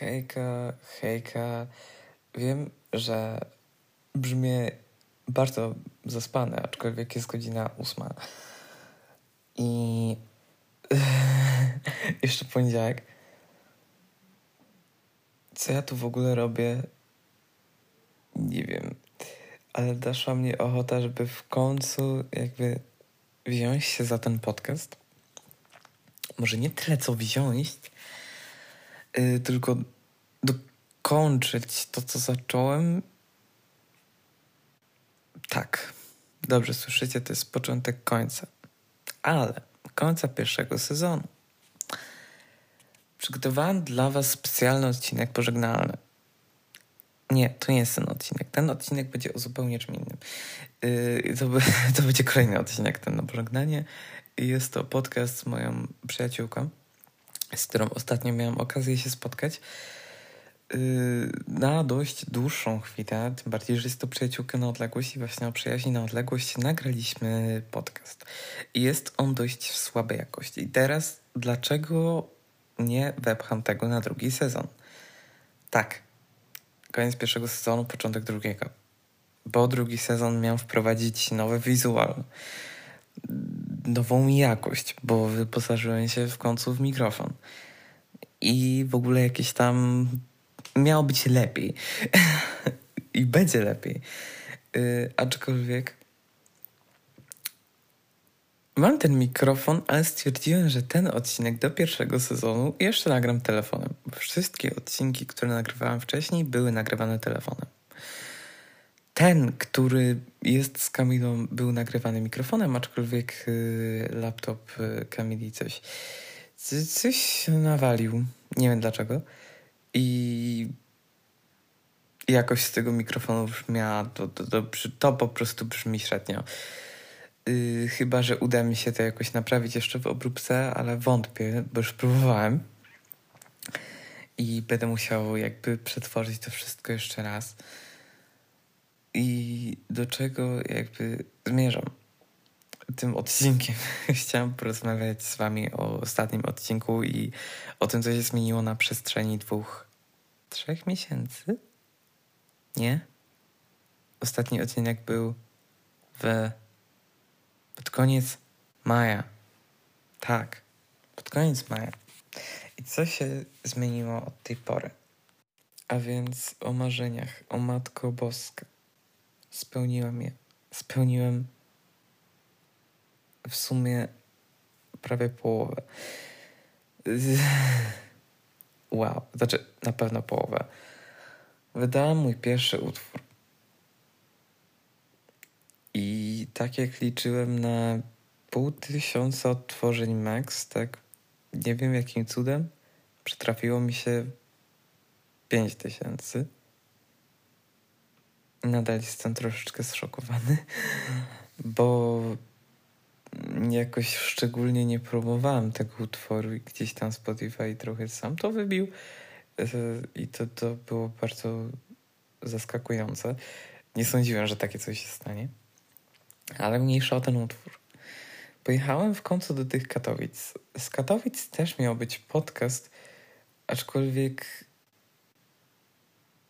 Hejka, hejka. Wiem, że brzmię bardzo zaspane, aczkolwiek jest godzina ósma. I jeszcze poniedziałek. Co ja tu w ogóle robię? Nie wiem. Ale doszła mnie ochota, żeby w końcu jakby wziąć się za ten podcast. Może nie tyle co wziąć, yy, tylko dokończyć to, co zacząłem. Tak, dobrze słyszycie, to jest początek końca. Ale końca pierwszego sezonu. Przygotowałem dla Was specjalny odcinek pożegnalny. Nie, to nie jest ten odcinek. Ten odcinek będzie o zupełnie czym innym. Yy, to, by, to będzie kolejny odcinek, ten na pożegnanie. Jest to podcast z moją przyjaciółką, z którą ostatnio miałem okazję się spotkać yy, na dość dłuższą chwilę, tym bardziej, że jest to przyjaciółka na odległość i właśnie o przyjaźni na odległość nagraliśmy podcast. I jest on dość w słabej jakości. I teraz dlaczego nie wepcham tego na drugi sezon? Tak, koniec pierwszego sezonu, początek drugiego. Bo drugi sezon miał wprowadzić nowy wizual, nową jakość, bo wyposażyłem się w końcu w mikrofon. I w ogóle jakieś tam miało być lepiej. I będzie lepiej. Yy, aczkolwiek mam ten mikrofon, ale stwierdziłem, że ten odcinek do pierwszego sezonu jeszcze nagram telefonem. Wszystkie odcinki, które nagrywałem wcześniej, były nagrywane telefonem. Ten, który jest z Kamilą, był nagrywany mikrofonem, aczkolwiek yy, laptop yy, Kamili coś, coś nawalił. Nie wiem dlaczego. I jakość z tego mikrofonu brzmiała, to, to, to, to po prostu brzmi średnio. Yy, chyba, że uda mi się to jakoś naprawić jeszcze w obróbce, ale wątpię, bo już próbowałem. I będę musiał jakby przetworzyć to wszystko jeszcze raz. I do czego jakby zmierzam? Tym odcinkiem chciałem porozmawiać z Wami o ostatnim odcinku i o tym, co się zmieniło na przestrzeni dwóch, trzech miesięcy? Nie? Ostatni odcinek był w pod koniec maja. Tak, pod koniec maja. I co się zmieniło od tej pory? A więc o marzeniach, o Matko Boska. Spełniłem je. Spełniłem w sumie prawie połowę. Wow, znaczy na pewno połowę. Wydałem mój pierwszy utwór. I tak jak liczyłem na pół tysiąca odtworzeń max, tak nie wiem jakim cudem, przytrafiło mi się pięć tysięcy. Nadal jestem troszeczkę zszokowany, bo jakoś szczególnie nie próbowałem tego utworu i gdzieś tam Spotify trochę sam to wybił e, i to, to było bardzo zaskakujące. Nie sądziłem, że takie coś się stanie. Ale mniejsza o ten utwór. Pojechałem w końcu do tych Katowic. Z Katowic też miał być podcast, aczkolwiek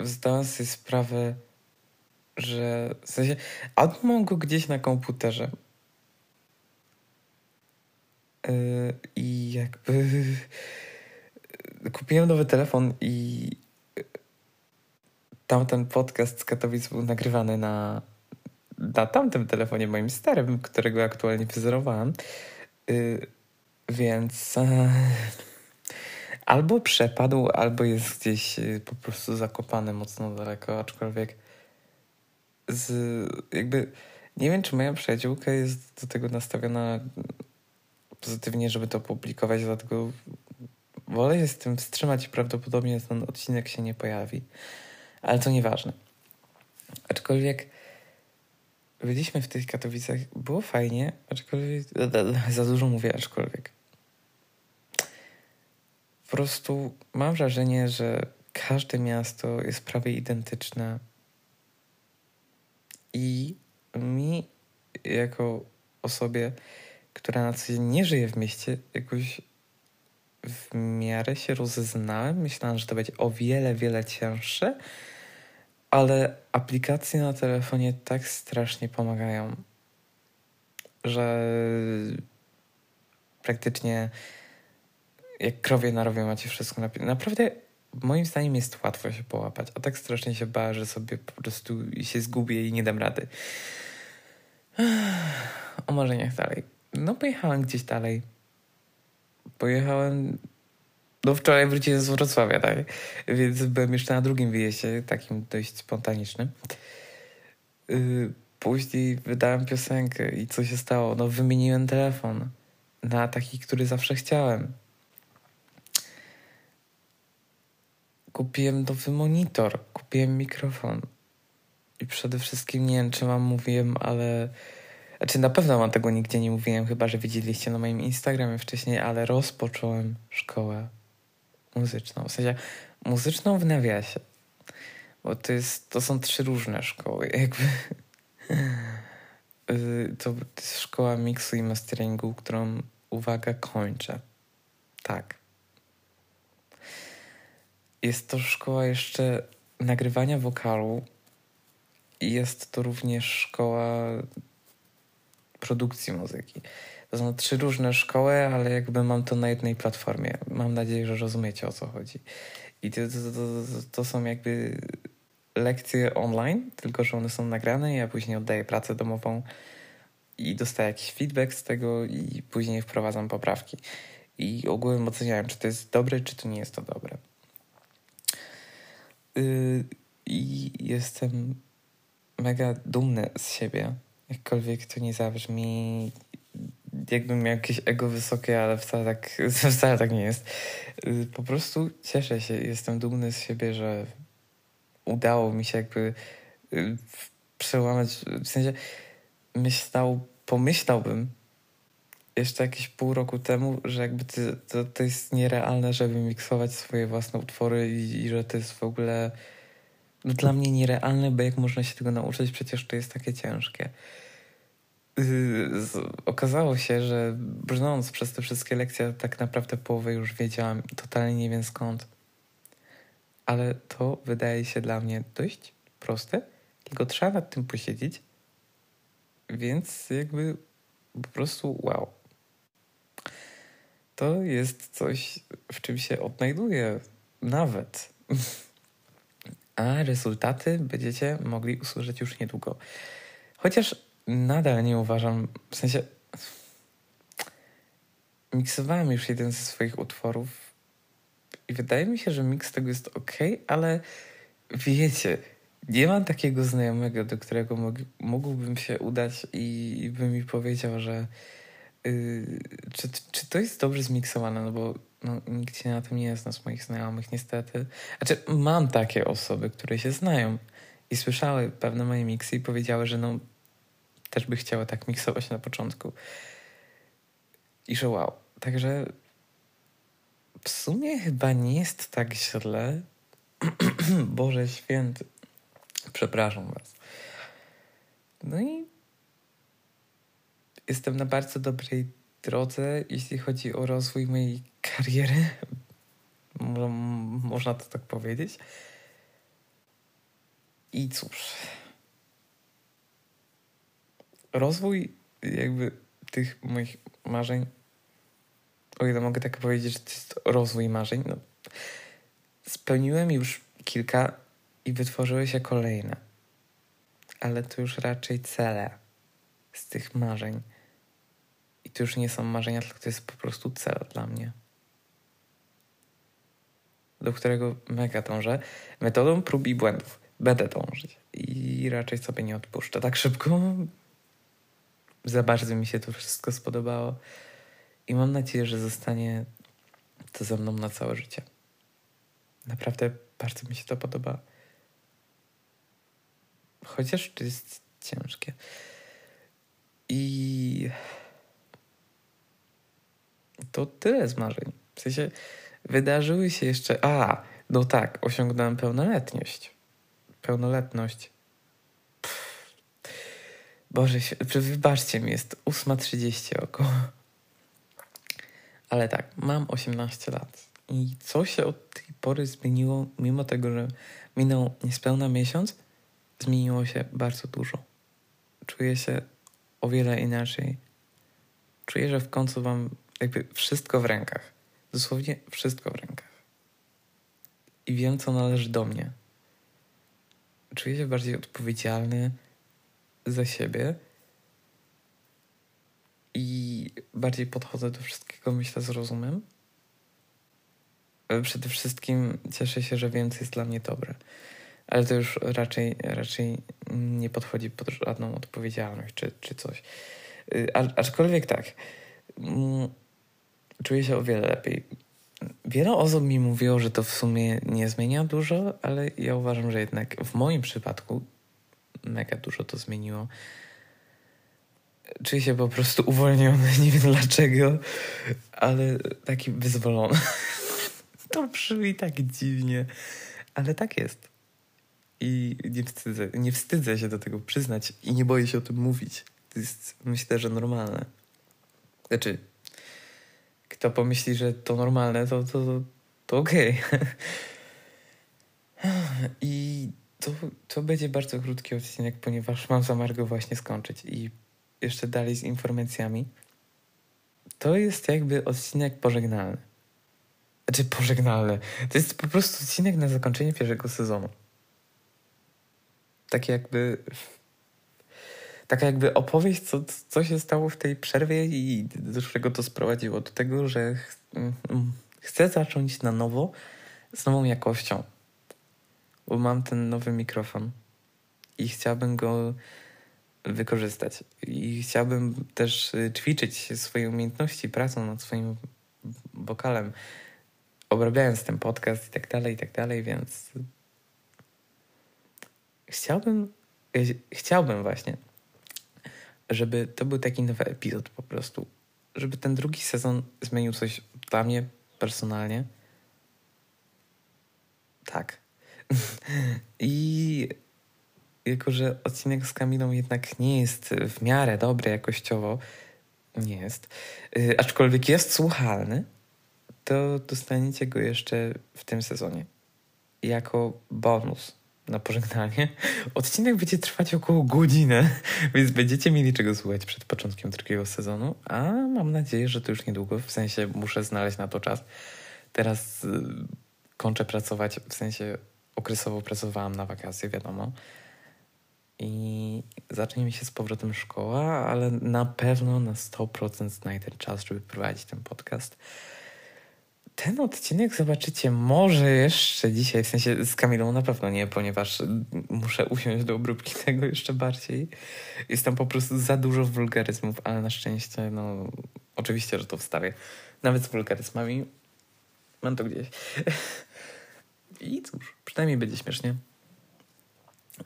zdałem sobie sprawę, że w sensie, albo mam go gdzieś na komputerze yy, i jakby kupiłem nowy telefon i tamten podcast z Katowic był nagrywany na na tamtym telefonie moim starym, którego aktualnie wyzerowałem. Yy, więc e, albo przepadł, albo jest gdzieś po prostu zakopany mocno daleko, aczkolwiek z, jakby nie wiem, czy moja przyjaciółka jest do tego nastawiona pozytywnie, żeby to publikować, dlatego wolę się z tym wstrzymać i prawdopodobnie ten odcinek się nie pojawi. Ale to nieważne. Aczkolwiek byliśmy w tych Katowicach, było fajnie, aczkolwiek za dużo mówię, aczkolwiek. Po prostu mam wrażenie, że każde miasto jest prawie identyczne i mi, jako osobie, która na co dzień nie żyje w mieście, jakoś w miarę się rozeznałem. Myślałem, że to będzie o wiele, wiele cięższe, ale aplikacje na telefonie tak strasznie pomagają, że praktycznie jak krowie na rowie macie wszystko. Naprawdę moim zdaniem jest łatwo się połapać, a tak strasznie się bałem, że sobie po prostu się zgubię i nie dam rady. O może niech dalej. No pojechałem gdzieś dalej. Pojechałem... No wczoraj wróciłem z Wrocławia, tak? Więc byłem jeszcze na drugim wyjeździe, takim dość spontanicznym. Yy, później wydałem piosenkę i co się stało? No wymieniłem telefon na taki, który zawsze chciałem. Kupiłem nowy monitor, kupiłem mikrofon. I przede wszystkim nie wiem, czy wam mówiłem, ale. Znaczy, na pewno wam tego nigdzie nie mówiłem, chyba że widzieliście na moim Instagramie wcześniej, ale rozpocząłem szkołę muzyczną. W sensie muzyczną w nawiasie. Bo to, jest, to są trzy różne szkoły. Jakby. Y, to jest szkoła miksu i masteringu, którą, uwaga, kończę. Tak. Jest to szkoła jeszcze nagrywania wokalu i jest to również szkoła produkcji muzyki. To są trzy różne szkoły, ale jakby mam to na jednej platformie. Mam nadzieję, że rozumiecie o co chodzi. I to, to, to, to są jakby lekcje online, tylko że one są nagrane. Ja później oddaję pracę domową i dostaję jakiś feedback z tego i później wprowadzam poprawki. I ogółem oceniałem, czy to jest dobre, czy to nie jest to dobre. Yy, I jestem mega dumny z siebie, jakkolwiek to nie zabrzmi, jakbym miał jakieś ego wysokie, ale wcale tak, wcale tak nie jest. Yy, po prostu cieszę się, jestem dumny z siebie, że udało mi się jakby yy, przełamać, w sensie myślał, pomyślałbym jeszcze jakieś pół roku temu, że jakby to, to, to jest nierealne, żeby miksować swoje własne utwory i, i że to jest w ogóle no, dla mnie nierealne, bo jak można się tego nauczyć, przecież to jest takie ciężkie. Yy, okazało się, że brnąc przez te wszystkie lekcje, tak naprawdę połowę już wiedziałam totalnie nie wiem skąd. Ale to wydaje się dla mnie dość proste, tylko trzeba nad tym posiedzieć, więc jakby po prostu wow. To jest coś, w czym się odnajduję nawet. A rezultaty będziecie mogli usłyszeć już niedługo. Chociaż nadal nie uważam, w sensie miksowałem już jeden ze swoich utworów i wydaje mi się, że miks tego jest ok, ale wiecie, nie mam takiego znajomego, do którego mógłbym się udać i, i by mi powiedział, że yy, czy, czy to jest dobrze zmiksowane, no bo no, nikt się na tym nie zna z moich znajomych niestety. Znaczy mam takie osoby, które się znają i słyszały pewne moje miksy i powiedziały, że no też by chciały tak miksować na początku. I że wow. Także w sumie chyba nie jest tak źle. Boże święty. Przepraszam Was. No i jestem na bardzo dobrej drodze, jeśli chodzi o rozwój mojej kariery. Można to tak powiedzieć. I cóż. Rozwój jakby tych moich marzeń, o ile mogę tak powiedzieć, że to jest rozwój marzeń, no, spełniłem już kilka i wytworzyły się kolejne. Ale to już raczej cele z tych marzeń. To już nie są marzenia, tylko to jest po prostu cel dla mnie. Do którego mega dążę. Metodą prób i błędów będę dążyć. I raczej sobie nie odpuszczę tak szybko. Za bardzo mi się to wszystko spodobało. I mam nadzieję, że zostanie to ze mną na całe życie. Naprawdę bardzo mi się to podoba. Chociaż to jest ciężkie. I to tyle z marzeń. W sensie wydarzyły się jeszcze. A, no tak, osiągnąłem pełnoletność. Pełnoletność. Boże, wybaczcie mi, jest 8.30 około. Ale tak, mam 18 lat. I co się od tej pory zmieniło, mimo tego, że minął niespełna miesiąc, zmieniło się bardzo dużo. Czuję się o wiele inaczej. Czuję, że w końcu mam jakby wszystko w rękach. Dosłownie wszystko w rękach. I wiem, co należy do mnie. Czuję się bardziej odpowiedzialny za siebie i bardziej podchodzę do wszystkiego, myślę, z rozumem. Przede wszystkim cieszę się, że więcej jest dla mnie dobre. Ale to już raczej, raczej nie podchodzi pod żadną odpowiedzialność czy, czy coś. Y, a, aczkolwiek tak, mm, czuję się o wiele lepiej. Wiele osób mi mówiło, że to w sumie nie zmienia dużo, ale ja uważam, że jednak w moim przypadku mega dużo to zmieniło. Czuję się po prostu uwolniony, nie wiem dlaczego, ale taki wyzwolony. To brzmi tak dziwnie, ale tak jest. I nie wstydzę, nie wstydzę się do tego przyznać i nie boję się o tym mówić. To jest, myślę, że normalne. Znaczy, kto pomyśli, że to normalne, to, to, to okej. Okay. I to, to będzie bardzo krótki odcinek, ponieważ mam zamiar go właśnie skończyć. I jeszcze dalej z informacjami. To jest jakby odcinek pożegnalny. Znaczy pożegnalny. To jest po prostu odcinek na zakończenie pierwszego sezonu. Tak jakby taka jakby opowieść, co, co się stało w tej przerwie i do czego to sprowadziło. Do tego, że ch mm, chcę zacząć na nowo z nową jakością. Bo mam ten nowy mikrofon i chciałbym go wykorzystać. I chciałbym też y, ćwiczyć swoje umiejętności pracą nad swoim wokalem, obrabiając ten podcast i tak dalej, i tak dalej, więc chciałbym, chciałbym właśnie żeby to był taki nowy epizod po prostu. Żeby ten drugi sezon zmienił coś dla mnie personalnie. Tak. I jako, że odcinek z Kamilą jednak nie jest w miarę dobry jakościowo, nie jest, yy, aczkolwiek jest słuchalny, to dostaniecie go jeszcze w tym sezonie. Jako bonus na pożegnanie. Odcinek będzie trwać około godzinę, więc będziecie mieli czego słuchać przed początkiem drugiego sezonu, a mam nadzieję, że to już niedługo, w sensie muszę znaleźć na to czas. Teraz y, kończę pracować, w sensie okresowo pracowałam na wakacje, wiadomo. I zacznie mi się z powrotem szkoła, ale na pewno na 100% znajdę czas, żeby prowadzić ten podcast. Ten odcinek zobaczycie może jeszcze dzisiaj, w sensie z Kamilą na pewno nie, ponieważ muszę usiąść do obróbki tego jeszcze bardziej. Jest tam po prostu za dużo wulgaryzmów, ale na szczęście, no, oczywiście, że to wstawię. Nawet z wulgaryzmami. Mam to gdzieś. I cóż, przynajmniej będzie śmiesznie.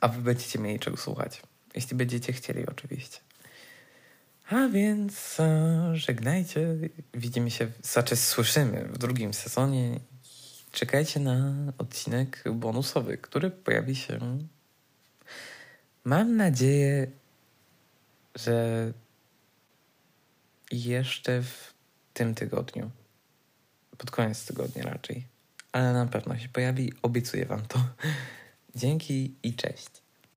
A wy będziecie mieli czego słuchać. Jeśli będziecie chcieli, oczywiście. A więc żegnajcie. Widzimy się, znaczy słyszymy w drugim sezonie. Czekajcie na odcinek bonusowy, który pojawi się. Mam nadzieję, że jeszcze w tym tygodniu. Pod koniec tygodnia raczej. Ale na pewno się pojawi. Obiecuję Wam to. Dzięki i cześć.